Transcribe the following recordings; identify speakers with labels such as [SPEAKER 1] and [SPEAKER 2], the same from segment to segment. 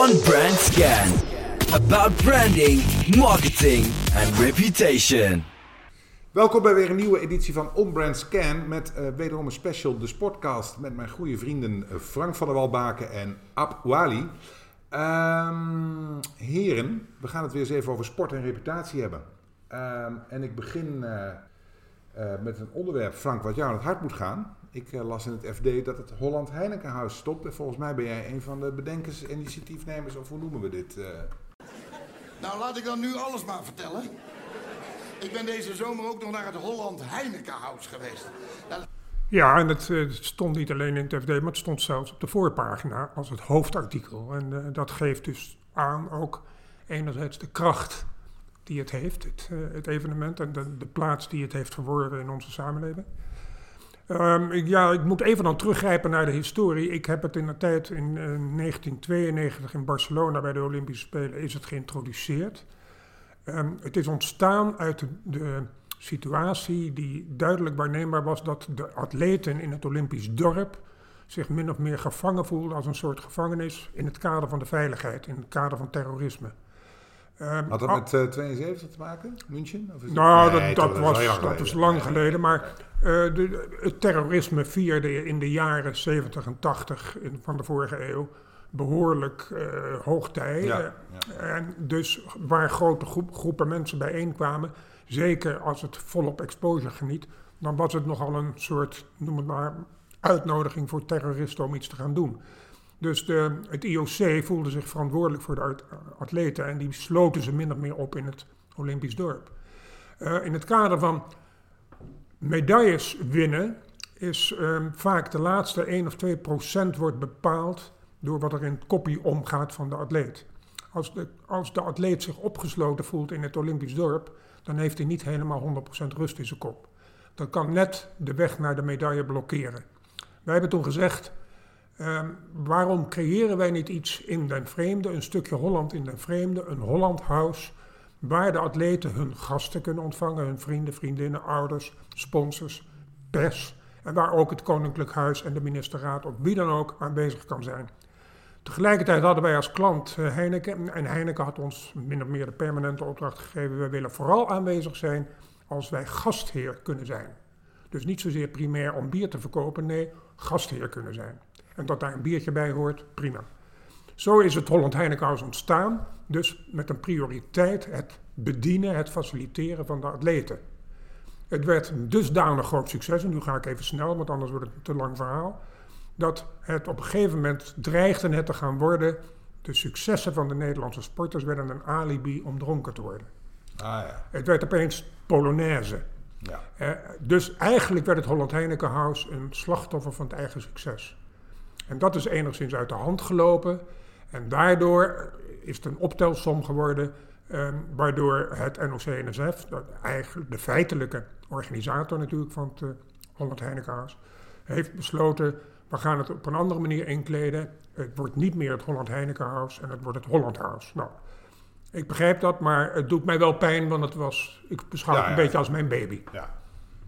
[SPEAKER 1] On Brand Scan. About branding, marketing and reputation.
[SPEAKER 2] Welkom bij weer een nieuwe editie van On Brand Scan met uh, wederom een special, de Sportcast, met mijn goede vrienden eh, Frank van der Walbaken en Ab Wali. Um, heren, we gaan het weer eens even over sport en reputatie hebben. Um, en ik begin uh, met een onderwerp, Frank, wat jou aan het hart moet gaan. Ik uh, las in het FD dat het Holland Heinekenhuis stopt. En volgens mij ben jij een van de bedenkers, initiatiefnemers, of hoe noemen we dit?
[SPEAKER 3] Nou, laat ik dan nu alles maar vertellen. Ik ben deze zomer ook nog naar het Holland Heinekenhuis geweest.
[SPEAKER 4] Ja, en het, het, stond niet alleen in het FD, maar het stond zelfs op de voorpagina als het hoofdartikel. En uh, dat geeft dus aan ook enerzijds de kracht die het heeft, het, uh, het evenement, en de, de, plaats die het heeft verworven in onze samenleving. Um, ik, ja, ik moet even dan teruggrijpen naar de historie. Ik heb het in de tijd in uh, 1992 in Barcelona bij de Olympische Spelen is het geïntroduceerd. Um, het is ontstaan uit de, de situatie die duidelijk waarneembaar was dat de atleten in het Olympisch dorp zich min of meer gevangen voelden als een soort gevangenis in het kader van de veiligheid, in het kader van terrorisme.
[SPEAKER 2] Um, Had dat met uh, 72 te maken, München? Of is
[SPEAKER 4] nou, het... nee, dat, dat, dat, was, dat was lang geleden, maar uh, de, het terrorisme vierde in de jaren 70 en 80 in, van de vorige eeuw behoorlijk uh, hoogtij. Ja, ja. En dus waar grote groep, groepen mensen bijeenkwamen, zeker als het volop exposure geniet, dan was het nogal een soort, noem het maar, uitnodiging voor terroristen om iets te gaan doen. Dus het IOC voelde zich verantwoordelijk voor de atleten en die sloten ze min of meer op in het Olympisch dorp. Uh, in het kader van medailles winnen is um, vaak de laatste 1 of 2 procent wordt bepaald door wat er in het koppie omgaat van de atleet. Als de, als de atleet zich opgesloten voelt in het Olympisch dorp, dan heeft hij niet helemaal 100% rust in zijn kop. Dat kan net de weg naar de medaille blokkeren. Wij hebben toen gezegd, um, waarom creëren wij niet iets in den vreemde, een stukje Holland in den vreemde, een Holland House, waar de atleten hun gasten kunnen ontvangen, hun vrienden, vriendinnen, ouders, sponsors, pers, en waar ook het Koninklijk Huis en de ministerraad of wie dan ook aanwezig kan zijn. Tegelijkertijd hadden wij als klant uh, Heineken. En Heineken had ons min of meer de permanente opdracht gegeven. We willen vooral aanwezig zijn als wij gastheer kunnen zijn. Dus niet zozeer primair om bier te verkopen, nee, gastheer kunnen zijn. En dat daar een biertje bij hoort, prima. Zo is het Holland Heinekenhuis ontstaan. Dus met een prioriteit het bedienen, het faciliteren van de atleten. Het werd een dusdanig groot succes, en nu ga ik even snel, want anders wordt het een te lang verhaal dat het op een gegeven moment dreigde net te gaan worden. De successen van de Nederlandse sporters werden een alibi om dronken te worden.
[SPEAKER 2] Ah, ja.
[SPEAKER 4] Het werd opeens Polonaise. Ja. Eh, dus eigenlijk werd het Holland Heinekenhuis een slachtoffer van het eigen succes. En dat is enigszins uit de hand gelopen. En daardoor is het een optelsom geworden, eh, waardoor het NOC-NSF, eigenlijk de feitelijke organisator natuurlijk van het uh, Holland Heinekenhuis, heeft besloten we gaan het op een andere manier inkleden. Het wordt niet meer het Holland Heinekenhuis en het wordt het Holland House. Nou, ik begrijp dat, maar het doet mij wel pijn, want het was, ik beschouw het een beetje als mijn baby.
[SPEAKER 2] Ja.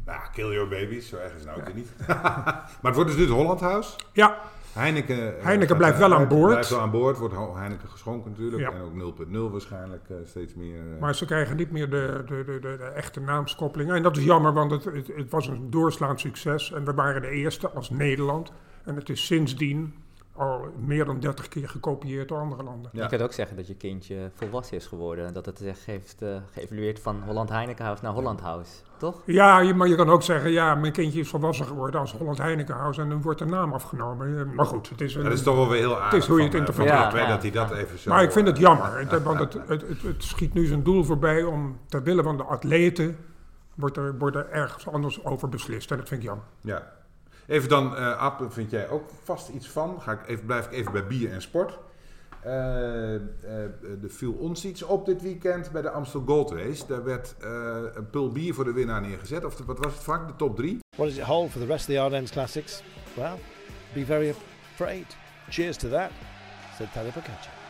[SPEAKER 2] Nou, kill your babies, zo erg is het nou ook niet. maar het wordt dus nu het Holland House?
[SPEAKER 4] Ja.
[SPEAKER 2] Heineken,
[SPEAKER 4] Heineken blijft wel aan boord.
[SPEAKER 2] Blijft wel aan boord, wordt Heineken geschonken natuurlijk. Ja. En ook 0.0 waarschijnlijk uh, steeds meer. Uh...
[SPEAKER 4] Maar ze krijgen niet meer de, de, de, de, echte naamskoppeling. En dat is jammer, want het, het, het was een doorslaand succes. En we waren de eerste als Nederland en het is sindsdien al meer dan 30 keer gekopieerd door andere landen.
[SPEAKER 5] Ja. Je kunt ook zeggen dat je kindje volwassen is geworden. En dat het zich heeft uh, geëvalueerd van Holland Heinekenhuis naar Holland House, toch?
[SPEAKER 4] Ja, maar je kan ook zeggen, ja, mijn kindje is volwassen geworden als Holland Heinekenhuis en dan wordt de naam afgenomen. Eh, maar goed, het is... Een,
[SPEAKER 2] dat is toch wel weer heel aardig
[SPEAKER 4] Het is hoe je het interpreteert.
[SPEAKER 2] Ja, ja, dat hij dat even zo...
[SPEAKER 4] Maar ik vind het jammer, het, want het, het, het, het, schiet nu zijn doel voorbij om ter wille van de atleten wordt er, wordt er ergens anders over beslist. En dat vind ik jammer.
[SPEAKER 2] Ja, Even dan, uh, App, vind jij ook vast iets van? Ga ik even, blijf ik even bij bier en sport. Uh, uh, er viel ons iets op dit weekend bij de Amstel Gold Race. Daar werd een pul bier voor de winnaar neergezet. Of wat was het vaak? De top 3?
[SPEAKER 6] What does it hold for the rest of the Ardennes Classics? Well, be very afraid. Cheers to that, said Tadej Pogacar.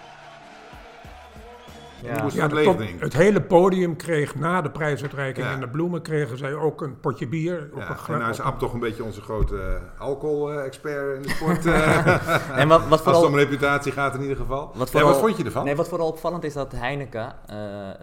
[SPEAKER 2] Ja. Het
[SPEAKER 4] top- hele podium kreeg na de prijsuitreiking
[SPEAKER 2] Ja.
[SPEAKER 4] en de bloemen kregen zij ook een potje bier. Op
[SPEAKER 2] Ja,
[SPEAKER 4] een
[SPEAKER 2] en nou is Ab toch een beetje onze grote eh, alcohol-expert in de sport. eh,
[SPEAKER 5] En wat, wat
[SPEAKER 2] als het
[SPEAKER 5] vooral,
[SPEAKER 2] om reputatie gaat in ieder geval.
[SPEAKER 5] Wat
[SPEAKER 2] Ja,
[SPEAKER 5] vooral-
[SPEAKER 2] wat vond je ervan?
[SPEAKER 5] nee, wat vooral opvallend is dat Heineken, eh, eh,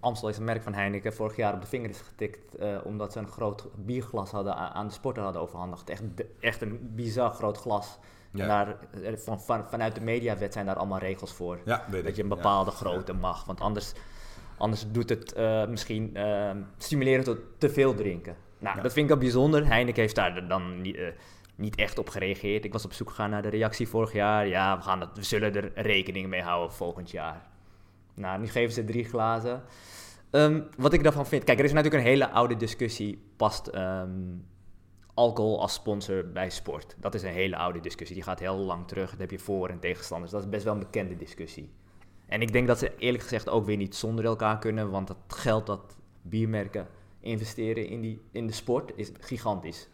[SPEAKER 5] Amstel is een merk van Heineken, vorig jaar op de vinger is getikt eh, omdat ze een groot bierglas hadden aan de sporter hadden overhandigd. Echt, echt een bizar groot glas.
[SPEAKER 2] Ja.
[SPEAKER 5] Daar, eh, van, van, vanuit de mediawet zijn daar allemaal regels voor.
[SPEAKER 2] ja, weet
[SPEAKER 5] dat je een
[SPEAKER 2] Ja.
[SPEAKER 5] bepaalde grootte mag. Want anders, anders doet het eh, misschien eh, stimuleren tot te veel drinken. Nou, dat vind ik wel bijzonder. Heineken heeft daar dan niet, eh, niet echt op gereageerd. Ik was op zoek gegaan naar de reactie vorig jaar. Ja, we, gaan het, we zullen er rekening mee houden volgend jaar. Nou, nu geven ze drie glazen. Ehm, wat ik daarvan vind... Kijk, er is natuurlijk een hele oude discussie. Past ehm, alcohol als sponsor bij sport? Dat is een hele oude discussie. Die gaat heel lang terug. Dat heb je voor- en tegenstanders. Dat is best wel een bekende discussie. En ik denk dat ze eerlijk gezegd ook weer niet zonder elkaar kunnen. Want het geld dat biermerken investeren in, die, in de sport is gigantisch.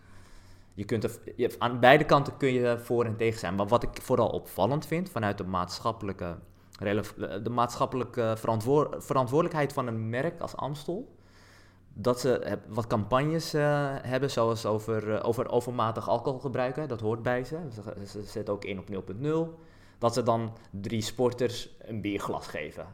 [SPEAKER 5] Je kunt er, je, aan beide kanten kun je voor en tegen zijn. Maar wat ik vooral opvallend vind vanuit de maatschappelijke, de maatschappelijke verantwoor- verantwoordelijkheid van een merk als Amstel. Dat ze wat campagnes eh, hebben, zoals over, eh, over overmatig alcoholgebruik. hè, Dat hoort bij ze. Ze, ze zetten ook in op 0.0. Dat ze dan drie sporters een bierglas geven.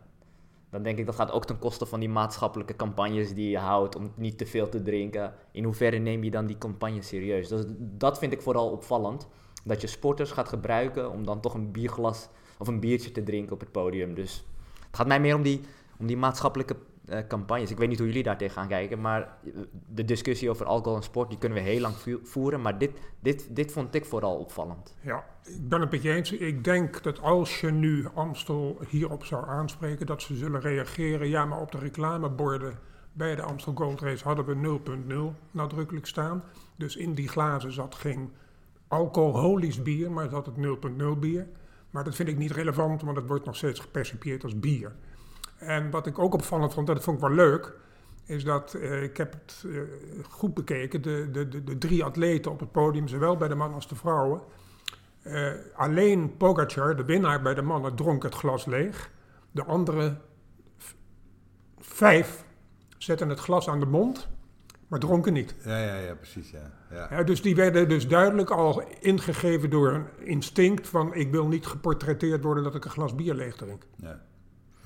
[SPEAKER 5] Dan denk ik dat gaat ook ten koste van die maatschappelijke campagnes die je houdt om niet te veel te drinken. In hoeverre neem je dan die campagne serieus? Dus dat vind ik vooral opvallend. Dat je sporters gaat gebruiken om dan toch een bierglas of een biertje te drinken op het podium. Dus het gaat mij meer om die, om die maatschappelijke eh, campagnes. Ik weet niet hoe jullie daar tegenaan kijken, maar eh, de discussie over alcohol en sport die kunnen we heel lang voeren. Maar dit, dit, dit vond ik vooral opvallend.
[SPEAKER 4] Ja, ik ben het met eens. Ik denk dat als je nu Amstel hierop zou aanspreken, dat ze zullen reageren. Ja, maar op de reclameborden bij de Amstel Gold Race hadden we 0.0 nadrukkelijk staan. Dus in die glazen zat geen alcoholisch bier, maar zat het 0.0 bier. Maar dat vind ik niet relevant, want het wordt nog steeds gepercipieerd als bier. En wat ik ook opvallend vond, dat vond ik wel leuk, is dat eh, ik heb het eh, goed bekeken. De, de, de, de drie atleten op het podium, zowel bij de mannen als de vrouwen. Eh, alleen Pogacar, de winnaar bij de mannen, dronk het glas leeg. De andere vijf zetten het glas aan de mond, maar dronken niet.
[SPEAKER 2] Ja, ja, ja, precies. Ja. Ja.
[SPEAKER 4] Ja, dus die werden dus duidelijk al ingegeven door een instinct van ik wil niet geportretteerd worden dat ik een glas bier leeg drink.
[SPEAKER 2] Ja.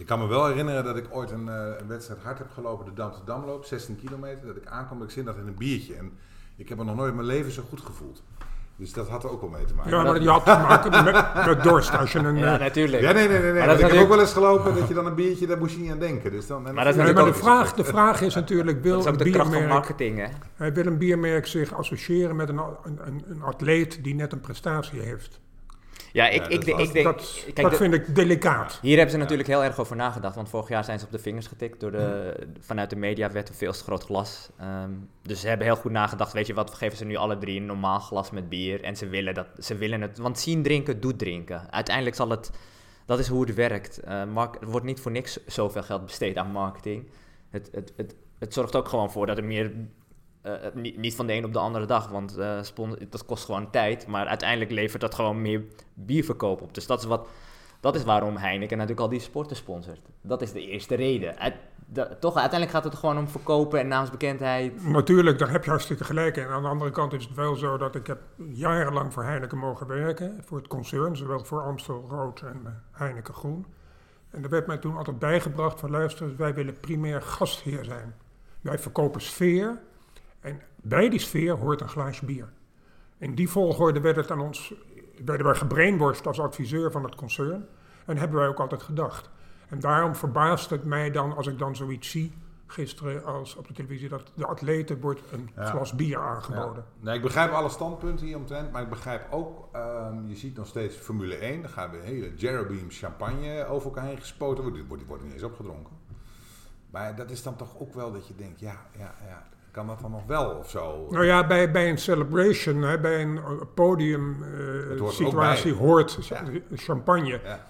[SPEAKER 2] Ik kan me wel herinneren dat ik ooit een, eh, een wedstrijd hard heb gelopen, de Dam Damloop, 16 kilometer. Dat ik aankwam, dat ik zin had in een biertje. En ik heb me nog nooit in mijn leven zo goed gevoeld. Dus dat had er ook wel mee te maken.
[SPEAKER 4] Ja, maar die had te maken met, met dorst. Als je een,
[SPEAKER 5] Ja,
[SPEAKER 4] eh,
[SPEAKER 5] natuurlijk.
[SPEAKER 2] Ja, nee, nee, nee. nee.
[SPEAKER 5] Maar dat
[SPEAKER 2] ik heb ook wel eens gelopen dat je dan een biertje, daar moest je niet aan denken. Dus dan, en
[SPEAKER 5] Maar dat is
[SPEAKER 4] nee,
[SPEAKER 5] natuurlijk
[SPEAKER 4] maar de vraag, de vraag is natuurlijk, wil
[SPEAKER 5] Dat is ook
[SPEAKER 4] een
[SPEAKER 5] de kracht van
[SPEAKER 4] biermerk,
[SPEAKER 5] marketing, hè?
[SPEAKER 4] hij wil een biermerk zich associëren met een, een, een, een atleet die net een prestatie heeft?
[SPEAKER 5] Ja, ik,
[SPEAKER 2] Ja,
[SPEAKER 5] ik, ik denk...
[SPEAKER 4] dat
[SPEAKER 5] kijk,
[SPEAKER 4] dat
[SPEAKER 5] de-
[SPEAKER 4] vind ik delicaat.
[SPEAKER 5] Hier hebben ze natuurlijk heel erg over nagedacht, want vorig jaar zijn ze op de vingers getikt door de, vanuit de mediawet een veel te groot glas. Ehm, dus ze hebben heel goed nagedacht, weet je wat, we geven ze nu alle drie een normaal glas met bier en ze willen, dat, ze willen het, want zien drinken doet drinken. Uiteindelijk zal het, dat is hoe het werkt. Eh, mark, er wordt niet voor niks zoveel geld besteed aan marketing. Het, het, het, het zorgt ook gewoon voor dat er meer, eh, niet, niet van de een op de andere dag, want eh, dat kost gewoon tijd, maar uiteindelijk levert dat gewoon meer bierverkoop op. Dus dat is wat, dat is waarom Heineken natuurlijk al die sporten sponsort. Dat is de eerste reden. Toch, uiteindelijk gaat het gewoon om verkopen en naamsbekendheid.
[SPEAKER 4] Natuurlijk, daar heb je hartstikke gelijk in. Aan de andere kant is het wel zo dat ik heb jarenlang voor Heineken mogen werken. Voor het concern, zowel voor Amstel Rood en eh, Heineken Groen. En er werd mij toen altijd bijgebracht van luister, wij willen primair gastheer zijn. Wij verkopen sfeer en bij die sfeer hoort een glaasje bier. In die volgorde werd het aan ons, werden wij gebrainworst als adviseur van het concern. En hebben wij ook altijd gedacht. En daarom verbaast het mij dan als ik dan zoiets zie, gisteren als op de televisie, dat de atleten wordt een
[SPEAKER 2] Ja.
[SPEAKER 4] glas bier
[SPEAKER 2] Ja.
[SPEAKER 4] aangeboden.
[SPEAKER 2] Nee, ik begrijp alle standpunten hieromtrent, maar ik begrijp ook, ehm, je ziet nog steeds Formule 1, daar gaan weer hele Jerobeam champagne over elkaar heen gespoten, worden, die wordt niet eens opgedronken. Maar dat is dan toch ook wel dat je denkt, ja, ja, ja, kan dat dan nog wel of zo?
[SPEAKER 4] Nou ja, bij, bij een celebration, hè, bij een eh, podium eh,
[SPEAKER 2] hoort
[SPEAKER 4] situatie hoort
[SPEAKER 2] Ja.
[SPEAKER 4] champagne.
[SPEAKER 2] Ja.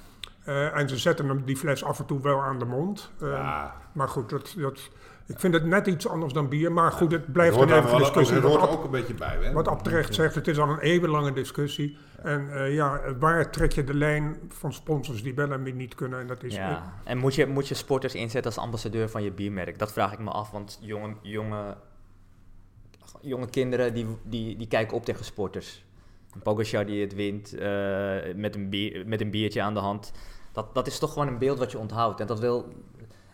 [SPEAKER 4] Eh, en ze zetten hem die fles af en toe wel aan de mond. Eh,
[SPEAKER 2] Ja.
[SPEAKER 4] Maar goed, dat, dat, ik vind het net iets anders dan bier. Maar goed, het blijft een even discussie.
[SPEAKER 2] het hoort er ook een beetje bij. Hè?
[SPEAKER 4] wat Ab terecht zegt, het is al een eeuwenlange discussie. En eh, ja, waar trek je de lijn van sponsors die wel en niet kunnen? En, dat is
[SPEAKER 5] ja. en moet je, moet je sporters inzetten als ambassadeur van je biermerk? Dat vraag ik me af, want jonge, jonge, jonge kinderen die, die, die kijken op tegen sporters. Pogacar die het wint uh, met, een bier, met een biertje aan de hand. Dat, dat is toch gewoon een beeld wat je onthoudt. En dat wil,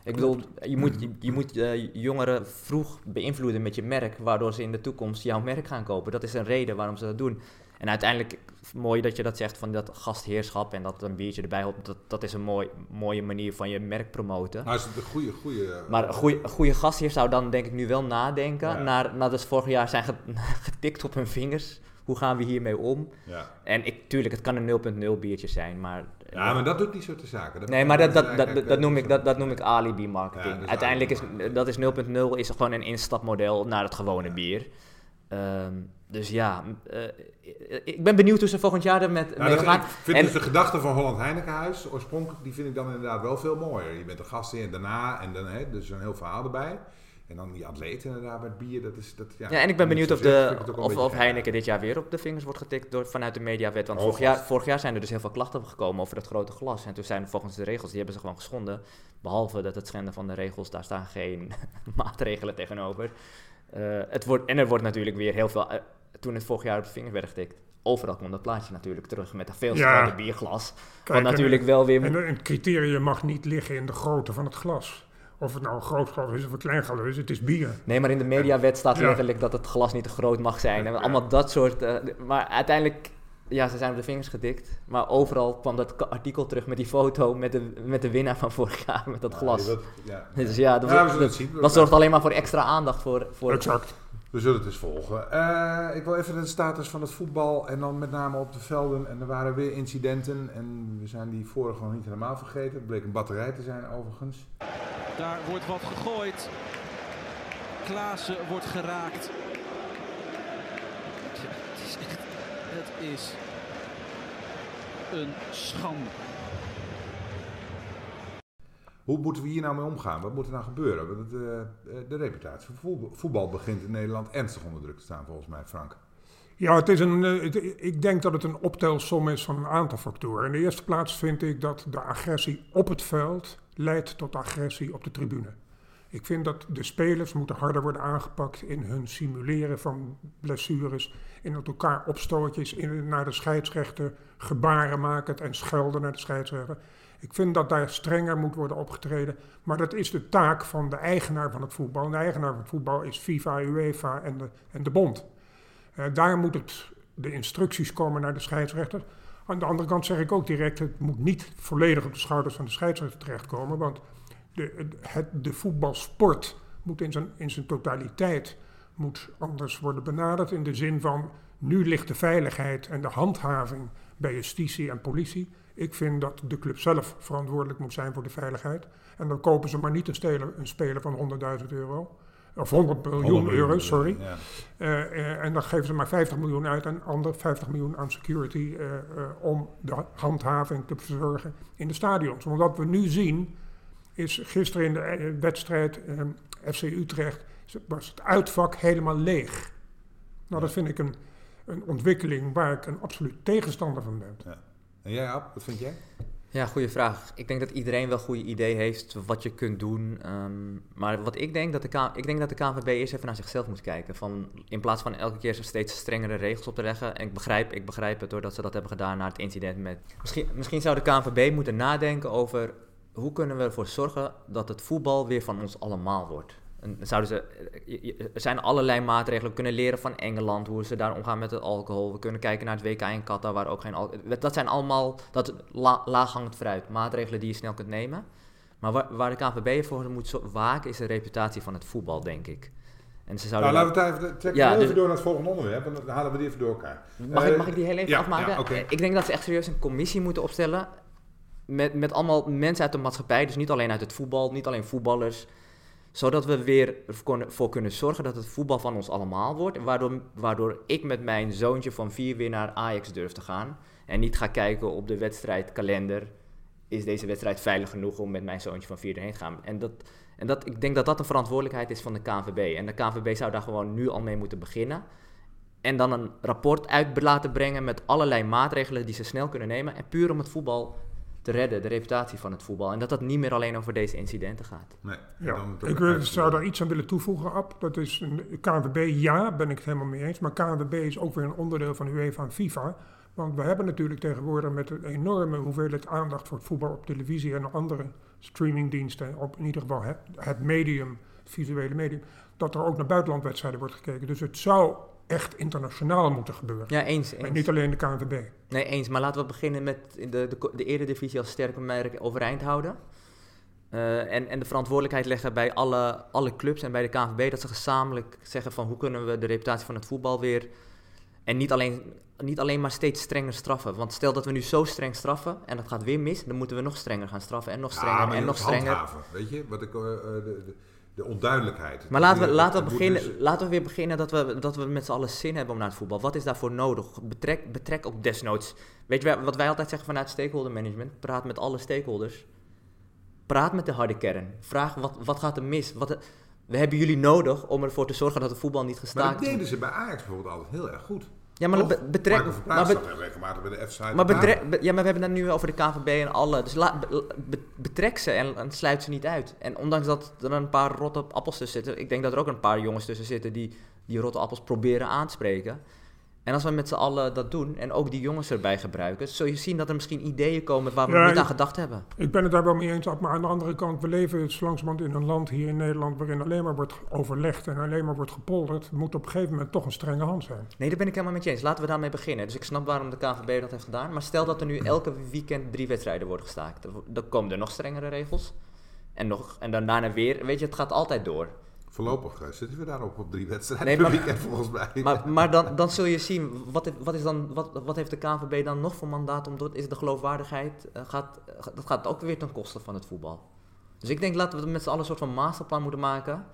[SPEAKER 5] ik bedoel, je moet, je, je moet uh, jongeren vroeg beïnvloeden met je merk, waardoor ze in de toekomst jouw merk gaan kopen. Dat is een reden waarom ze dat doen. En uiteindelijk, mooi dat je dat zegt van dat gastheerschap en dat een biertje erbij hoort. Dat, dat is een mooi, mooie manier van je merk promoten.
[SPEAKER 2] Nou, is het een goede, goede...
[SPEAKER 5] Maar een goede, goede gastheer zou dan denk ik nu wel nadenken. Naar, nadat ze vorig jaar zijn getikt op hun vingers. Hoe gaan we hiermee om? Ja. En ik, tuurlijk, het kan een 0.0 biertje zijn, maar...
[SPEAKER 2] Ja, maar dat doet niet zo te zaken.
[SPEAKER 5] Dat nee, maar dat, dat, dat, dat, noem ik, dat, dat noem ik alibi marketing. Uiteindelijk is dat is 0.0 is gewoon een instapmodel naar het gewone bier. Um, dus ja, uh, ik ben benieuwd hoe ze volgend jaar er met
[SPEAKER 2] nou, gaan. Ik vind en, dus de gedachte van Holland Heinekenhuis oorspronkelijk, die vind ik dan inderdaad wel veel mooier. Je bent de gast in en daarna en dan, hè, dus een heel verhaal erbij. En dan die atleten inderdaad met bier, dat is... Dat,
[SPEAKER 5] ja, ja, en ik ben benieuwd of, de, of, of Heineken dit jaar weer op de vingers wordt getikt door, vanuit de mediawet. Want vorig jaar, vorig jaar zijn er dus heel veel klachten gekomen over dat grote glas. En toen zijn volgens de regels, die hebben ze gewoon geschonden. Behalve dat het schenden van de regels, daar staan geen maatregelen tegenover. Uh, het wordt, en er wordt natuurlijk weer heel veel... Uh, toen het vorig jaar op de vingers werd getikt, overal kwam dat plaatje natuurlijk terug met een veel groter bierglas. Kijk, wat natuurlijk
[SPEAKER 4] en,
[SPEAKER 5] wel weer...
[SPEAKER 4] En een criterium mag niet liggen in de grootte van het glas. Of het nou een groot glas is of een klein glas is, het is bier.
[SPEAKER 5] Nee, maar in de mediawet staat letterlijk dat het glas niet te groot mag zijn. En allemaal dat soort... Uh, maar uiteindelijk, ja, ze zijn op de vingers gedikt. Maar overal kwam dat artikel terug met die foto met de, met de winnaar van vorig jaar, met dat glas. Ja, dus ja, dat, dat, dat zorgt alleen maar voor extra aandacht voor... voor
[SPEAKER 4] exact.
[SPEAKER 2] We zullen het eens volgen. Uh, ik wil even de status van het voetbal en dan met name op de velden. En er waren weer incidenten en we zijn die vorige nog niet helemaal vergeten. Het bleek een batterij te zijn overigens.
[SPEAKER 7] Daar wordt wat gegooid. Klaassen wordt geraakt. Ja, het is echt... Is een schande.
[SPEAKER 2] Hoe moeten we hier nou mee omgaan? Wat moet er nou gebeuren? Want de, eh, de reputatie van voetbal begint in Nederland ernstig onder druk te staan, volgens mij, Frank.
[SPEAKER 4] Ja, het is een, eh, ik denk dat het een optelsom is van een aantal factoren. In de eerste plaats vind ik dat de agressie op het veld leidt tot agressie op de tribune. Ik vind dat de spelers moeten harder worden aangepakt in hun simuleren van blessures, in het elkaar opstootjes, in, naar de scheidsrechter gebaren maken en schelden naar de scheidsrechter. Ik vind dat daar strenger moet worden opgetreden. Maar dat is de taak van de eigenaar van het voetbal. En de eigenaar van het voetbal is FIFA, UEFA en de, en de bond. Uh, daar moet het, de instructies komen naar de scheidsrechter. Aan de andere kant zeg ik ook direct, het moet niet volledig op de schouders van de scheidsrechter terechtkomen. Want de, het, de voetbalsport moet in zijn, in zijn totaliteit moet anders worden benaderd. In de zin van, nu ligt de veiligheid en de handhaving bij justitie en politie. Ik vind dat de club zelf verantwoordelijk moet zijn voor de veiligheid. En dan kopen ze maar niet een, speler, een speler van 100.000 euro. Of 100 miljoen euro, sorry. Ja. Uh, en dan geven ze maar 50 miljoen uit en ander 50 miljoen aan security uh, om de handhaving te verzorgen in de stadions. Wat we nu zien is gisteren in de wedstrijd FC Utrecht was het uitvak helemaal leeg. Nou, dat vind ik een, een ontwikkeling waar ik een absoluut tegenstander van ben. Ja.
[SPEAKER 2] En jij, Ab, wat vind jij?
[SPEAKER 5] Ja, goede vraag. Ik denk dat iedereen wel een goede idee heeft wat je kunt doen. Ehm, maar wat ik denk, dat de K ik denk dat de KNVB eerst even naar zichzelf moet kijken. Van, in plaats van elke keer steeds strengere regels op te leggen. En ik begrijp, ik begrijp het doordat ze dat hebben gedaan na het incident met... Misschien, misschien zou de KNVB moeten nadenken over hoe kunnen we ervoor zorgen dat het voetbal weer van ons allemaal wordt zouden ze, eh, er zijn allerlei maatregelen. We kunnen leren van Engeland, hoe ze daar omgaan met het alcohol. We kunnen kijken naar het WK in Qatar, waar ook geen alcohol... Dat zijn allemaal dat la, laaghangend fruit. Maatregelen die je snel kunt nemen. Maar waar, waar de KVB voor moet waken, is de reputatie van het voetbal, denk ik.
[SPEAKER 2] En ze zouden nou, laten we het even, ja, even dus, door naar het volgende onderwerp, en dan halen we die even door elkaar.
[SPEAKER 5] Mag, ik, eh, mag ik die heel even afmaken? Ik denk dat ze echt serieus een commissie moeten opstellen. Met, met allemaal mensen uit de maatschappij, dus niet alleen uit het voetbal, niet alleen voetballers zodat we weer voor kunnen zorgen dat het voetbal van ons allemaal wordt. Waardoor, waardoor ik met mijn zoontje van vier weer naar Ajax durf te gaan. En niet ga kijken op de wedstrijdkalender. Is deze wedstrijd veilig genoeg om met mijn zoontje van vier erheen te gaan? En, dat, en dat, ik denk dat dat een verantwoordelijkheid is van de KNVB. En de KNVB zou daar gewoon nu al mee moeten beginnen. En dan een rapport uit laten brengen met allerlei maatregelen die ze snel kunnen nemen. En puur om het voetbal te redden, de reputatie van het voetbal. En dat dat niet meer alleen over deze incidenten gaat.
[SPEAKER 2] Nee,
[SPEAKER 4] Ja,
[SPEAKER 2] dan
[SPEAKER 4] ik wil- zou daar iets aan willen toevoegen, Ab. Dat is een KNVB, ja, ben ik het helemaal mee eens. Maar KNVB is ook weer een onderdeel van UEFA en FIFA. Want we hebben natuurlijk tegenwoordig met een enorme hoeveelheid aandacht voor het voetbal op televisie en andere streamingdiensten, op in ieder geval het, het medium, het visuele medium, dat er ook naar buitenlandwedstrijden wordt gekeken. Dus het zou echt internationaal moeten gebeuren.
[SPEAKER 5] Ja, eens.
[SPEAKER 4] En niet alleen de KNVB.
[SPEAKER 5] Nee, eens. Maar laten we beginnen met de, de, de eredivisie als sterke merk overeind houden. Eh, en, en de verantwoordelijkheid leggen bij alle, alle clubs en bij de KNVB... dat ze gezamenlijk zeggen van hoe kunnen we de reputatie van het voetbal weer... en niet alleen, niet alleen maar steeds strenger straffen. Want stel dat we nu zo streng straffen en dat gaat weer mis... dan moeten we nog strenger gaan straffen en nog strenger
[SPEAKER 2] Ja,
[SPEAKER 5] en nog strenger.
[SPEAKER 2] handhaven, weet je? Wat ik, eh, eh, de, de, de onduidelijkheid.
[SPEAKER 5] Maar laten we, laten we, beginnen,
[SPEAKER 2] dus-
[SPEAKER 5] laten we weer beginnen dat we, dat we met z'n allen zin hebben om naar het voetbal. Wat is daarvoor nodig? Betrek, betrek ook desnoods. Weet je wat wij altijd zeggen vanuit stakeholder management? Praat met alle stakeholders. Praat met de harde kern. Vraag wat, wat gaat er mis? Wat, we hebben jullie nodig om ervoor te zorgen dat het voetbal niet
[SPEAKER 2] Maar
[SPEAKER 5] gestaakt
[SPEAKER 2] dat deden ze bij Ajax bijvoorbeeld altijd heel erg goed.
[SPEAKER 5] Ja, maar
[SPEAKER 2] Toch?
[SPEAKER 5] be- betrek. Maar, be-
[SPEAKER 2] zat regelmatig bij de
[SPEAKER 5] maar, bedre- be- ja, maar we hebben het nu over de KVB en alle. Dus be- be- betrek ze en, en sluit ze niet uit. En ondanks dat er een paar rotte appels tussen zitten, ik denk dat er ook een paar jongens tussen zitten die die rotte appels proberen aan te spreken. En als we met z'n allen dat doen en ook die jongens erbij gebruiken, zul je zien dat er misschien ideeën komen waar we
[SPEAKER 4] Ja,
[SPEAKER 5] niet aan gedacht hebben.
[SPEAKER 4] Ik ben het daar wel mee eens, maar aan de andere kant, we leven zo langzamerhand in een land hier in Nederland waarin alleen maar wordt overlegd en alleen maar wordt gepolderd. Er moet op een gegeven moment toch een strenge hand zijn.
[SPEAKER 5] Nee, daar ben ik helemaal met je eens. Laten we daarmee beginnen. Dus ik snap waarom de KVB dat heeft gedaan. Maar stel dat er nu elke weekend drie wedstrijden worden gestaakt. Dan- Dan komen er nog strengere regels. En, nog, en dan daarna weer. Weet je, het gaat altijd door.
[SPEAKER 2] Voorlopig eh, zitten we daarop op drie wedstrijden
[SPEAKER 5] Nee,
[SPEAKER 2] per
[SPEAKER 5] maar-
[SPEAKER 2] weekend volgens mij.
[SPEAKER 5] Maar, maar dan, dan zul je zien, wat, wat, is dan, wat, wat heeft de KNVB dan nog voor mandaat om dat? Is de geloofwaardigheid, eh, gaat, eh, dat gaat ook weer ten koste van het voetbal. Dus ik denk laten we met z'n allen een soort van masterplan moeten maken.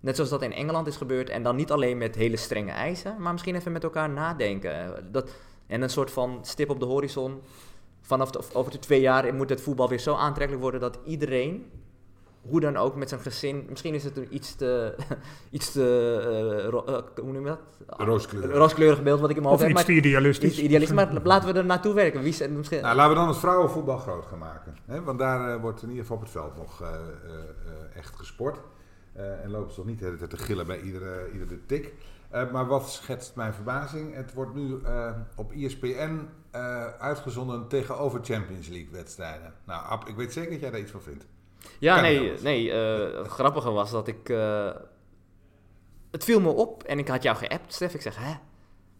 [SPEAKER 5] Net zoals dat in Engeland is gebeurd. En dan niet alleen met hele strenge eisen, maar misschien even met elkaar nadenken. Dat, en een soort van stip op de horizon. Vanaf de, over de twee jaar moet het voetbal weer zo aantrekkelijk worden dat iedereen, hoe dan ook met zijn gezin, misschien is het een iets te, iets te eh, ro- eh, hoe noem je dat?
[SPEAKER 2] Rooskleurig.
[SPEAKER 5] rooskleurig beeld wat ik in mijn
[SPEAKER 4] Of
[SPEAKER 5] hoofd heb.
[SPEAKER 4] iets te idealistisch.
[SPEAKER 5] iets idealistisch, maar laten we er naartoe werken. Wie is, misschien,
[SPEAKER 2] Nou, laten we dan het vrouwenvoetbal groot gaan maken. Hè? Want daar eh, wordt in ieder geval op het veld nog eh, eh, eh, echt gesport. Eh, en lopen ze toch niet de hele tijd te gillen bij iedere, iedere tik. Eh, maar wat schetst mijn verbazing? Het wordt nu eh, op ESPN eh, uitgezonden tegenover Champions League wedstrijden. Nou, Ab, ik weet zeker dat jij daar iets van vindt.
[SPEAKER 5] Ja,
[SPEAKER 2] kan
[SPEAKER 5] nee, nee eh, het grappige was dat ik... eh, het viel me op en ik had jou geappt, Stef. Ik zeg, hè?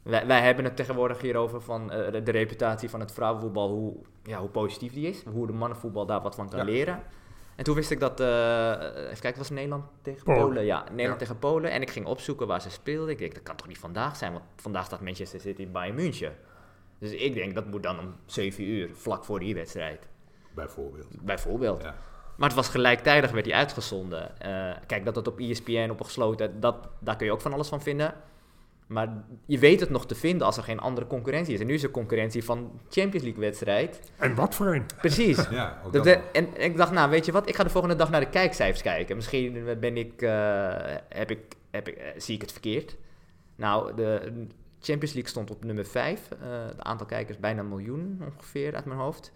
[SPEAKER 5] Wij, wij hebben het tegenwoordig hierover van eh, de, de reputatie van het vrouwenvoetbal, hoe, ja, hoe positief die is. Hoe de mannenvoetbal daar wat van kan
[SPEAKER 2] Ja.
[SPEAKER 5] leren. En toen wist ik dat, even kijken, was Nederland tegen
[SPEAKER 4] Polen.
[SPEAKER 5] Polen? Ja, Nederland
[SPEAKER 2] Ja.
[SPEAKER 5] tegen Polen. En ik ging opzoeken waar ze speelden. Ik denk, dat kan toch niet vandaag zijn, want vandaag staat Manchester City bij München. Dus ik denk, dat moet dan om 7 uur, vlak voor die wedstrijd.
[SPEAKER 2] Bijvoorbeeld.
[SPEAKER 5] Bijvoorbeeld.
[SPEAKER 2] Ja.
[SPEAKER 5] Maar het was gelijktijdig, werd die uitgezonden. Eh, kijk, dat het op ESPN, op een gesloten, dat, daar kun je ook van alles van vinden. Maar je weet het nog te vinden als er geen andere concurrentie is. En nu is er concurrentie van Champions League wedstrijd.
[SPEAKER 4] En wat voor een?
[SPEAKER 5] Precies.
[SPEAKER 2] Ja, ook
[SPEAKER 5] Dat
[SPEAKER 2] dat
[SPEAKER 5] de-
[SPEAKER 2] nog.
[SPEAKER 5] en ik dacht, nou weet je wat, ik ga de volgende dag naar de kijkcijfers kijken. Misschien ben ik, eh, heb ik, heb ik, eh, zie ik het verkeerd. Nou, de Champions League stond op nummer 5. het aantal kijkers bijna een miljoen ongeveer uit mijn hoofd.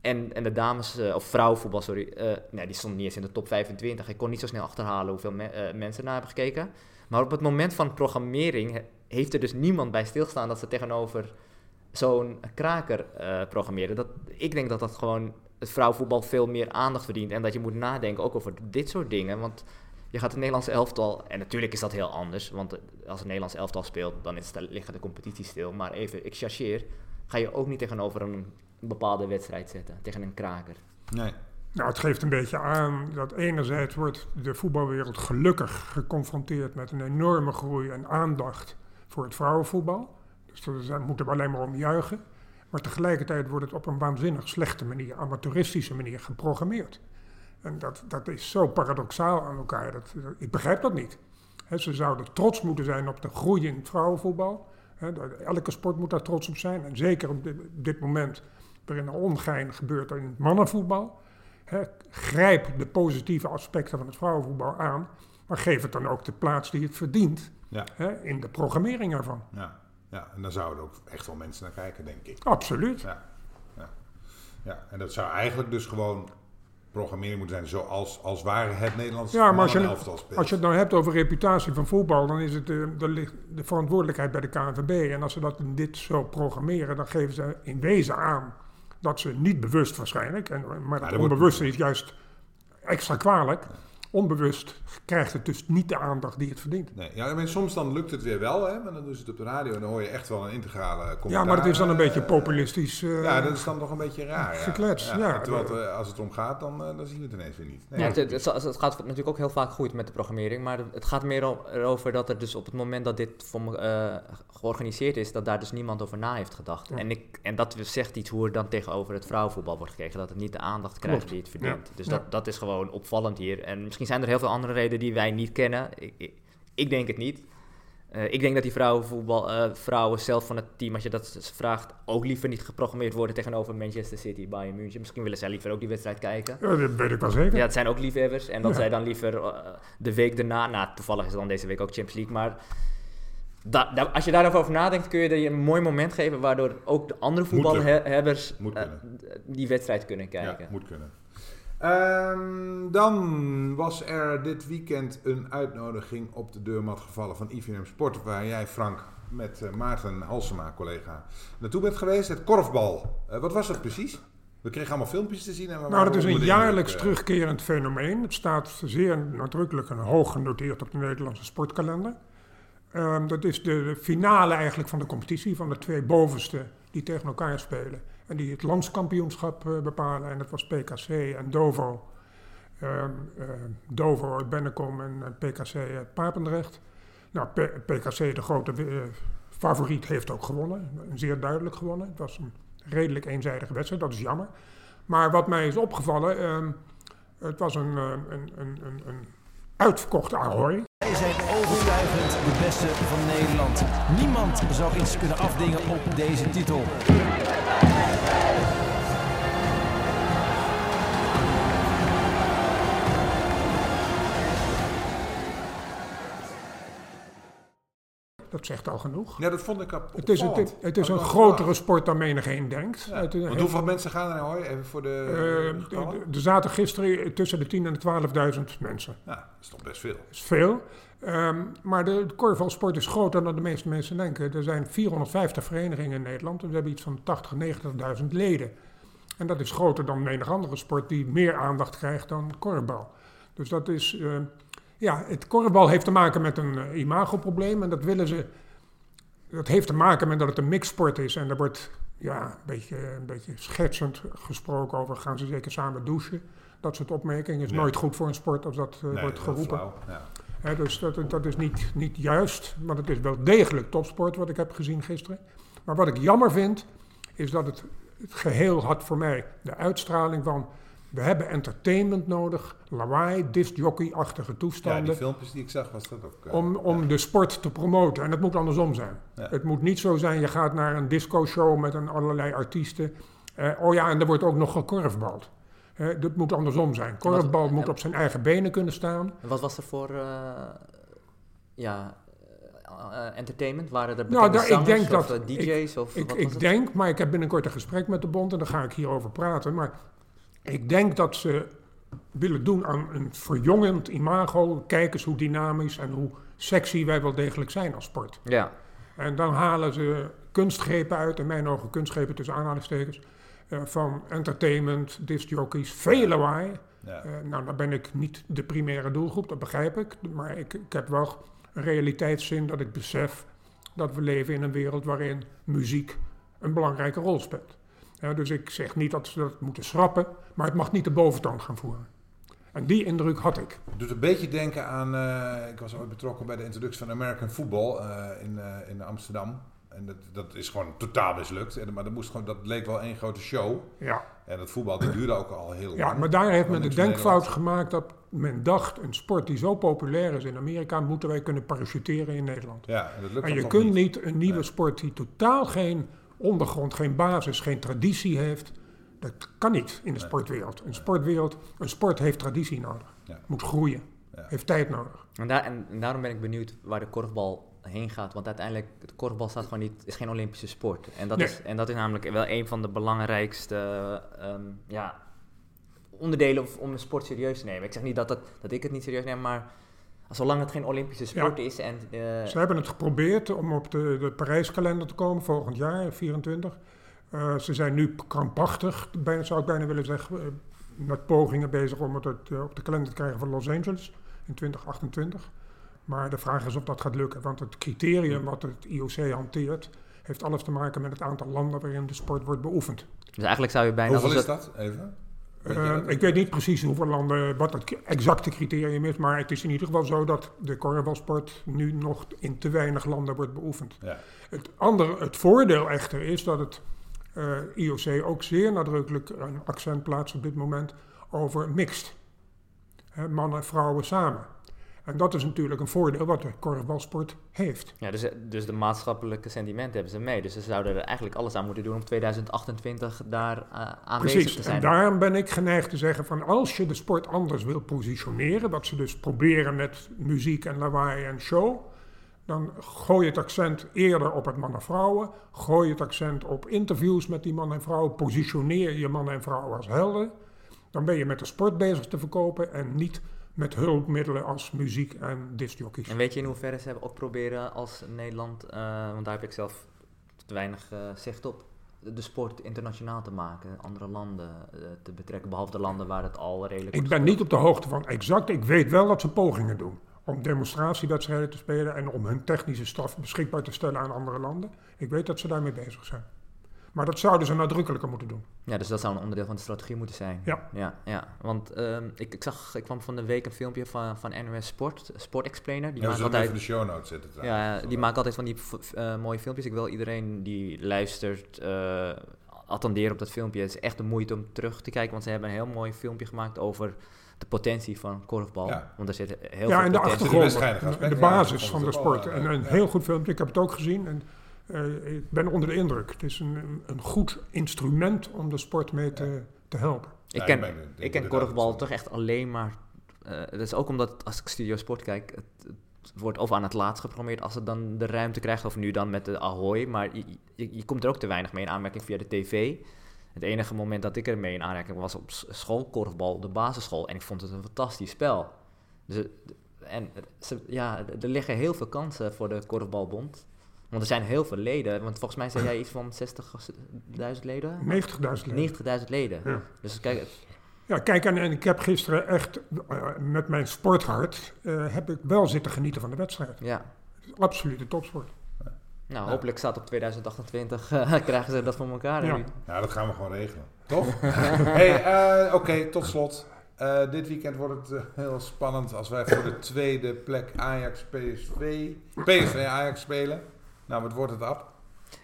[SPEAKER 5] En, en de dames, eh, of vrouwenvoetbal, sorry, eh, die stond niet eens in de top 25. Ik kon niet zo snel achterhalen hoeveel eh, mensen naar hebben gekeken. Maar op het moment van programmering he- heeft er dus niemand bij stilgestaan dat ze tegenover zo'n kraker programmeren. Dat, ik denk dat dat gewoon het vrouwenvoetbal veel meer aandacht verdient. En dat je moet nadenken ook over dit soort dingen. Want je gaat het Nederlandse elftal, en natuurlijk is dat heel anders. Want als het Nederlands elftal speelt, dan is het, liggen de competitie stil. Maar even, ik chargeer, ga je ook niet tegenover een bepaalde wedstrijd zetten. Tegen een kraker.
[SPEAKER 2] Nee.
[SPEAKER 4] Nou, het geeft een beetje aan dat enerzijds wordt de voetbalwereld gelukkig geconfronteerd met een enorme groei en aandacht voor het vrouwenvoetbal. Dus daar moeten we alleen maar om juichen. Maar tegelijkertijd wordt het op een waanzinnig slechte manier, amateuristische manier geprogrammeerd. En dat, dat is zo paradoxaal aan elkaar. Dat, ik begrijp dat niet. Hè, ze zouden trots moeten zijn op de groei in het vrouwenvoetbal. Elke sport moet daar trots op zijn. En zeker op dit, moment waarin er ongein gebeurt in het mannenvoetbal. Grijp de positieve aspecten van het vrouwenvoetbal aan, maar geef het dan ook de plaats die het verdient.
[SPEAKER 2] Ja.
[SPEAKER 4] Hè, in de programmering ervan.
[SPEAKER 2] Ja. ja, en daar zouden ook echt wel mensen naar kijken, denk ik.
[SPEAKER 4] Absoluut.
[SPEAKER 2] Ja. Ja. ja, en dat zou eigenlijk dus gewoon programmering moeten zijn zoals als ware het Nederlands
[SPEAKER 4] Ja, maar als je,
[SPEAKER 2] elftal speelt.
[SPEAKER 4] als je het nou hebt over reputatie van voetbal, dan is het de, de, ligt de verantwoordelijkheid bij de KNVB. En als ze dat in dit zo programmeren, dan geven ze in wezen aan dat ze niet bewust waarschijnlijk, en, maar
[SPEAKER 2] dat
[SPEAKER 4] dat
[SPEAKER 2] wordt-
[SPEAKER 4] onbewuste is juist extra kwalijk. Onbewust krijgt het dus niet de aandacht die het verdient.
[SPEAKER 2] Nee, ja, maar soms dan lukt het weer wel, hè, maar dan doen ze het op de radio en dan hoor je echt wel een integrale commentaar.
[SPEAKER 4] Ja, maar het is dan een
[SPEAKER 2] eh,
[SPEAKER 4] beetje populistisch. eh,
[SPEAKER 2] Ja, dat is dan toch een beetje raar. Ja.
[SPEAKER 4] Geklets, ja.
[SPEAKER 2] terwijl het, eh, als het om gaat, dan, eh, dan zien we het ineens weer niet. Nee,
[SPEAKER 5] Ja, het, het, het- het gaat natuurlijk ook heel vaak goed met de programmering, maar het gaat meer o- erover dat er dus op het moment dat dit voor me, eh, georganiseerd is, dat daar dus niemand over na heeft gedacht.
[SPEAKER 4] Ja.
[SPEAKER 5] En, ik, en dat zegt iets hoe er dan tegenover het vrouwenvoetbal wordt gekeken, dat het niet de aandacht krijgt
[SPEAKER 4] Klopt.
[SPEAKER 5] die het verdient.
[SPEAKER 4] Ja.
[SPEAKER 5] Dus
[SPEAKER 4] Ja.
[SPEAKER 5] dat, dat is gewoon opvallend hier. En misschien zijn er heel veel andere redenen die wij niet kennen. Ik, ik, ik denk het niet. Eh, ik denk dat die vrouwenvoetbal, eh, vrouwen zelf van het team, als je dat vraagt, ook liever niet geprogrammeerd worden tegenover Manchester City, Bayern München. Misschien willen zij liever ook die wedstrijd kijken.
[SPEAKER 4] ja, dat weet ik wel zeker.
[SPEAKER 5] Ja, het zijn ook liefhebbers. En dat
[SPEAKER 4] Ja.
[SPEAKER 5] zij dan liever eh, de week daarna... Nou, toevallig is het dan deze week ook Champions League. Maar da- da- als je daarover nadenkt, kun je er je een mooi moment geven... waardoor ook de andere voetbalhebbers die wedstrijd kunnen kijken.
[SPEAKER 2] Ja, moet kunnen. Ehm, dan was er dit weekend een uitnodiging op de deurmat gevallen van IVM Sport, waar jij, Frank, met eh, Maarten Halsema, collega, naartoe bent geweest. Het korfbal. Eh, wat was dat precies? We kregen allemaal filmpjes te zien. En
[SPEAKER 4] Nou, dat is een jaarlijks
[SPEAKER 2] eh,
[SPEAKER 4] terugkerend fenomeen. Het staat zeer nadrukkelijk en hoog genoteerd op de Nederlandse sportkalender. Ehm, dat is de finale eigenlijk van de competitie, van de twee bovenste die tegen elkaar spelen. En die het landskampioenschap eh, bepalen. En dat was PKC en Dovo. Ehm, eh, Dovo uit Bennekom en eh, PKC uit Papendrecht. Nou, PKC, de grote favoriet, heeft ook gewonnen. Zeer duidelijk gewonnen. Het was een redelijk eenzijdige wedstrijd, dat is jammer. Maar wat mij is opgevallen, ehm, het was een, een, een, een, een uitverkochte Ahoy.
[SPEAKER 1] Wij zijn overtuigend de beste van Nederland. Niemand zou iets kunnen afdingen op deze titel.
[SPEAKER 4] Dat zegt al genoeg.
[SPEAKER 2] Ja, dat vond ik op,
[SPEAKER 4] Het is, het, het is een
[SPEAKER 2] wel
[SPEAKER 4] grotere sport dan menigeen denkt.
[SPEAKER 2] Ja. Want hoeveel mensen gaan er Hooi? Even voor de,
[SPEAKER 4] eh,
[SPEAKER 2] de
[SPEAKER 4] er- zaten gisteren tussen de 10.000 en de 12.000 mensen.
[SPEAKER 2] Ja, dat is toch best veel.
[SPEAKER 4] Dat is veel. Ehm, maar de, de korfbalsport is groter dan de meeste mensen denken. Er zijn 450 verenigingen in Nederland. En we hebben iets van 80.000, 90.000 leden. En dat is groter dan menig andere sport die meer aandacht krijgt dan korfbal. Dus dat is... eh, ja, het korfbal heeft te maken met een eh, imagoprobleem. En dat willen ze... Dat heeft te maken met dat het een mixsport is. En daar wordt ja, een, beetje, een beetje schetsend gesproken over... gaan ze zeker samen douchen? Dat soort opmerkingen is nooit goed voor een sport als dat eh,
[SPEAKER 2] Nee,
[SPEAKER 4] wordt
[SPEAKER 2] dat
[SPEAKER 4] geroepen.
[SPEAKER 2] flauw. Ja.
[SPEAKER 4] Dus dat, dat is niet, niet juist, maar het is wel degelijk topsport wat ik heb gezien gisteren. Maar wat ik jammer vind, is dat het, het geheel had voor mij de uitstraling van... we hebben entertainment nodig, lawaai, discjockey-achtige
[SPEAKER 2] ja,
[SPEAKER 4] toestanden...
[SPEAKER 2] die filmpjes die ik zag was dat ook... eh,
[SPEAKER 4] om, om de sport te promoten. En het moet andersom zijn.
[SPEAKER 2] Ja.
[SPEAKER 4] Het moet niet zo zijn, je gaat naar een disco-show met een allerlei artiesten. Eh, oh ja, en er wordt ook nog gekorfbald. Eh, dat moet andersom zijn. Korfbal moet op zijn eigen benen kunnen staan.
[SPEAKER 5] En Wat was er voor eh, ja, entertainment? Waren er
[SPEAKER 4] Nou, daar- ik
[SPEAKER 5] zangers
[SPEAKER 4] denk
[SPEAKER 5] of
[SPEAKER 4] dat-
[SPEAKER 5] DJ's? of
[SPEAKER 4] Ik,
[SPEAKER 5] wat was
[SPEAKER 4] ik denk, maar ik heb binnenkort een gesprek met de bond en daar ga ik hierover praten. Maar ik denk dat ze willen doen aan een verjongend imago. Kijk eens hoe dynamisch en hoe sexy wij wel degelijk zijn als sport.
[SPEAKER 5] Ja,
[SPEAKER 4] En dan halen ze kunstgrepen uit, in mijn ogen kunstgrepen tussen aanhalingstekens, eh, van entertainment, discjockeys, veel lawaai.
[SPEAKER 2] ja.
[SPEAKER 4] Eh, nou, dan ben ik niet de primaire doelgroep, dat begrijp ik. Maar ik, ik heb wel een realiteitszin dat ik besef dat we leven in een wereld waarin muziek een belangrijke rol speelt. Ja, dus ik zeg niet dat ze dat moeten schrappen, maar het mag niet de boventoon gaan voeren. En die indruk had ik.
[SPEAKER 2] Het doet een beetje denken aan. eh, ik was ooit betrokken bij de introductie van American Football eh, in, eh, in Amsterdam. En dat, dat is gewoon totaal mislukt. En, maar dat, moest gewoon, dat leek wel één grote show.
[SPEAKER 4] Ja,
[SPEAKER 2] En dat voetbal die duurde ook al heel
[SPEAKER 4] ja
[SPEAKER 2] lang.
[SPEAKER 4] maar daar heeft men de denkfout gemaakt dat men dacht, een sport die zo populair is in Amerika, moeten wij kunnen parachuteren in Nederland.
[SPEAKER 2] Ja, en dat lukt
[SPEAKER 4] En je kunt niet een nieuwe
[SPEAKER 2] Nee.
[SPEAKER 4] sport die totaal geen ondergrond, geen basis, geen traditie heeft. Dat kan niet in de sportwereld. Een sportwereld, een sport heeft traditie nodig.
[SPEAKER 2] Ja.
[SPEAKER 4] Moet groeien. Heeft tijd nodig.
[SPEAKER 5] En, daar, en, en daarom ben ik benieuwd waar de korfbal heen gaat. Want uiteindelijk, de korfbal staat gewoon niet, is geen Olympische sport. En dat,
[SPEAKER 4] Nee.
[SPEAKER 5] is, en dat is namelijk wel een van de belangrijkste ehm, ja, onderdelen om- om een sport serieus te nemen. Ik zeg niet dat, dat, dat ik het niet serieus neem, maar zolang het geen Olympische sport is en... eh,
[SPEAKER 4] Ze hebben het geprobeerd om op de, de Parijskalender te komen volgend jaar, 24. Eh, ze zijn nu krampachtig, bijna, zou ik bijna willen zeggen, eh, met pogingen bezig om het op de kalender te krijgen van Los Angeles in 2028. Maar de vraag is of dat gaat lukken, want het criterium wat het IOC hanteert, heeft alles te maken met het aantal landen waarin de sport wordt beoefend.
[SPEAKER 5] dus eigenlijk zou je bijna...
[SPEAKER 2] Hoeveel is dat? Even.
[SPEAKER 4] Eh, ik weet niet precies hoeveel landen, wat het exacte criterium is, maar het is in ieder geval zo dat de korfbalsport nu nog in te weinig landen wordt beoefend.
[SPEAKER 2] Ja.
[SPEAKER 4] Het, andere, het voordeel echter is dat het eh, IOC ook zeer nadrukkelijk een accent plaatst op dit moment over mixed. Hè, mannen en vrouwen samen. En dat is natuurlijk een voordeel wat de korfbalsport heeft.
[SPEAKER 5] Ja, dus, dus de maatschappelijke sentimenten hebben ze mee. Dus ze zouden er eigenlijk alles aan moeten doen om 2028 daar eh, aanwezig
[SPEAKER 4] Precies,
[SPEAKER 5] te zijn.
[SPEAKER 4] en daarom ben ik geneigd te zeggen van als je de sport anders wil positioneren, wat ze dus proberen met muziek en lawaai en show, dan gooi je het accent eerder op het mannen-vrouwen, gooi het accent op interviews met die mannen en vrouwen, positioneer je mannen en vrouwen als helden. Dan ben je met de sport bezig te verkopen en niet met hulpmiddelen als muziek en discjockeys.
[SPEAKER 5] En weet je in hoeverre ze hebben ook proberen als Nederland, eh, want daar heb ik zelf te weinig eh, zicht op, de sport internationaal te maken, andere landen eh, te betrekken, behalve de landen waar het al redelijk
[SPEAKER 4] Ik ben niet op de hoogte van exact. Ik weet wel dat ze pogingen doen om demonstratiewedstrijden te spelen en om hun technische staf beschikbaar te stellen aan andere landen. Ik weet dat ze daarmee bezig zijn. Maar dat zouden ze nadrukkelijker moeten doen.
[SPEAKER 5] Ja, dus dat zou een onderdeel van de strategie moeten zijn.
[SPEAKER 4] Ja.
[SPEAKER 5] Ja, ja. want ehm, ik, ik zag, ik kwam van de week een filmpje van, van NOS Sport, Sport Explainer. Die
[SPEAKER 2] Ja,
[SPEAKER 5] maakt altijd...
[SPEAKER 2] even de show notes zetten.
[SPEAKER 5] Ja, die maken altijd van die eh, mooie filmpjes. Ik wil iedereen die luistert eh, attenderen op dat filmpje. Het is echt de moeite om terug te kijken, want ze hebben een heel mooi filmpje gemaakt over de potentie van korfbal.
[SPEAKER 2] Ja.
[SPEAKER 5] Want er zit heel
[SPEAKER 4] ja,
[SPEAKER 5] veel
[SPEAKER 4] en de
[SPEAKER 5] potentie.
[SPEAKER 4] achtergrond, de, de basis van de sport. En een heel goed filmpje. Ik heb het ook gezien en eh, ik ben onder de indruk. Het is een, een goed instrument om de sport mee te, te helpen.
[SPEAKER 5] Ik ken,
[SPEAKER 2] ik
[SPEAKER 5] ken korfbal toch echt alleen maar... eh dat is ook omdat als ik Studio Sport kijk, het, het wordt of aan het laatst geprobeerd als het dan de ruimte krijgt, of nu dan met de Ahoy. Maar je, je, je komt er ook te weinig mee in aanmerking via de tv. Het enige moment dat ik ermee in aanraking was op s- schoolkorfbal, op de basisschool. En ik vond het een fantastisch spel. Dus, en ze, ja, er liggen heel veel kansen voor de korfbalbond. Want er zijn heel veel leden. Want volgens mij zei jij iets van 60.000 leden?
[SPEAKER 4] 90.000 leden.
[SPEAKER 5] 90.000 leden.
[SPEAKER 4] Ja.
[SPEAKER 5] Dus kijk,
[SPEAKER 4] Ja, kijk, en, en ik heb gisteren echt eh, met mijn sporthart eh, heb ik wel zitten genieten van de wedstrijd.
[SPEAKER 5] ja.
[SPEAKER 4] Absolute topsport.
[SPEAKER 5] Nou, hopelijk staat op 2028 eh, krijgen ze dat voor elkaar.
[SPEAKER 4] Ja.
[SPEAKER 2] Ja, dat gaan we gewoon regelen. Toch? hey, eh, Oké, tot slot. Eh, dit weekend wordt het heel spannend als wij voor de tweede plek Ajax PSV, PSV Ajax spelen. Nou, wat wordt het ab?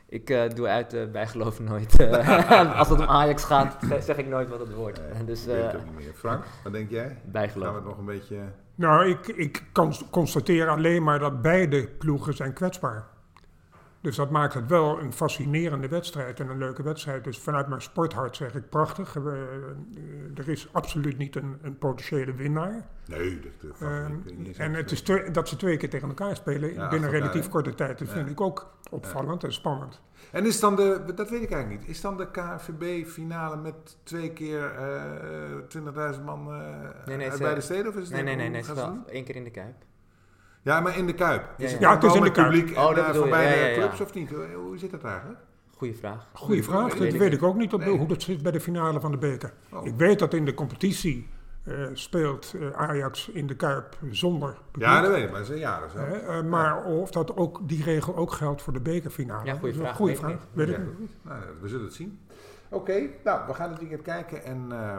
[SPEAKER 5] Ik eh, doe uit uh, bijgeloof nooit. eh, als het om Ajax gaat, zeg ik nooit wat het wordt. dus
[SPEAKER 2] Ik weet het
[SPEAKER 5] eh
[SPEAKER 2] ook niet meer. Frank, wat denk jij? Gaan we
[SPEAKER 5] bijgeloof.
[SPEAKER 2] het nog een beetje...
[SPEAKER 4] Nou, ik, ik kan constateren alleen maar dat beide ploegen zijn kwetsbaar. Dus dat maakt het wel een fascinerende wedstrijd en een leuke wedstrijd. Dus vanuit mijn sporthart zeg ik prachtig. We- eh, er is absoluut niet een, een potentiële winnaar.
[SPEAKER 2] Nee, dat, weet niet eens
[SPEAKER 4] en het is twee- dat ze twee keer tegen elkaar spelen
[SPEAKER 2] Ja,
[SPEAKER 4] binnen relatief korte tijd. Dat
[SPEAKER 2] Ja.
[SPEAKER 4] vind ik ook opvallend en spannend.
[SPEAKER 2] En is dan de, dat weet ik eigenlijk niet, is dan de KNVB-finale met twee keer eh 20.000 man eh
[SPEAKER 5] Nee, nee,
[SPEAKER 2] uit beide steden? Of is het
[SPEAKER 5] Nee, nee, nee, nee. Is één keer in de Kuip.
[SPEAKER 2] Ja, maar in de Kuip.
[SPEAKER 5] Ja,
[SPEAKER 2] Is
[SPEAKER 5] ja.
[SPEAKER 2] het,
[SPEAKER 4] Ja, het is in de Kuip.
[SPEAKER 2] publiek en,
[SPEAKER 5] Oh, dat bedoel
[SPEAKER 2] van beide
[SPEAKER 5] Ja, ja, ja.
[SPEAKER 2] clubs of niet? Hoe, zit dat eigenlijk?
[SPEAKER 5] Goeie vraag.
[SPEAKER 4] Goeie vraag. Dat weet ik ook niet op,
[SPEAKER 2] Nee.
[SPEAKER 4] hoe dat zit bij de finale van de beker.
[SPEAKER 2] Oh.
[SPEAKER 4] Ik weet dat in de competitie eh, speelt eh, Ajax in de Kuip zonder publiek.
[SPEAKER 2] Ja, dat weet ik, maar ze zijn jaren zo.
[SPEAKER 4] Eh, maar of dat ook, die regel ook geldt voor de bekerfinale.
[SPEAKER 5] Ja, goeie
[SPEAKER 4] dat is een
[SPEAKER 5] vraag.
[SPEAKER 4] Goeie vraag. Weet ik niet.
[SPEAKER 2] nou, we zullen het zien. Oké, nou, we gaan het weekend kijken en eh,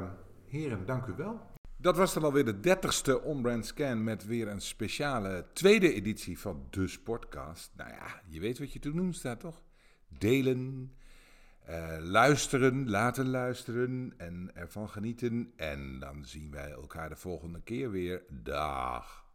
[SPEAKER 2] heren, dank u wel. Dat was dan alweer de dertigste On-Brand Scan met weer een speciale tweede editie van de Sportcast. Nou ja, je weet wat je te doen staat, toch? Delen, eh, luisteren, laten luisteren en ervan genieten. En dan zien wij elkaar de volgende keer weer. Dag.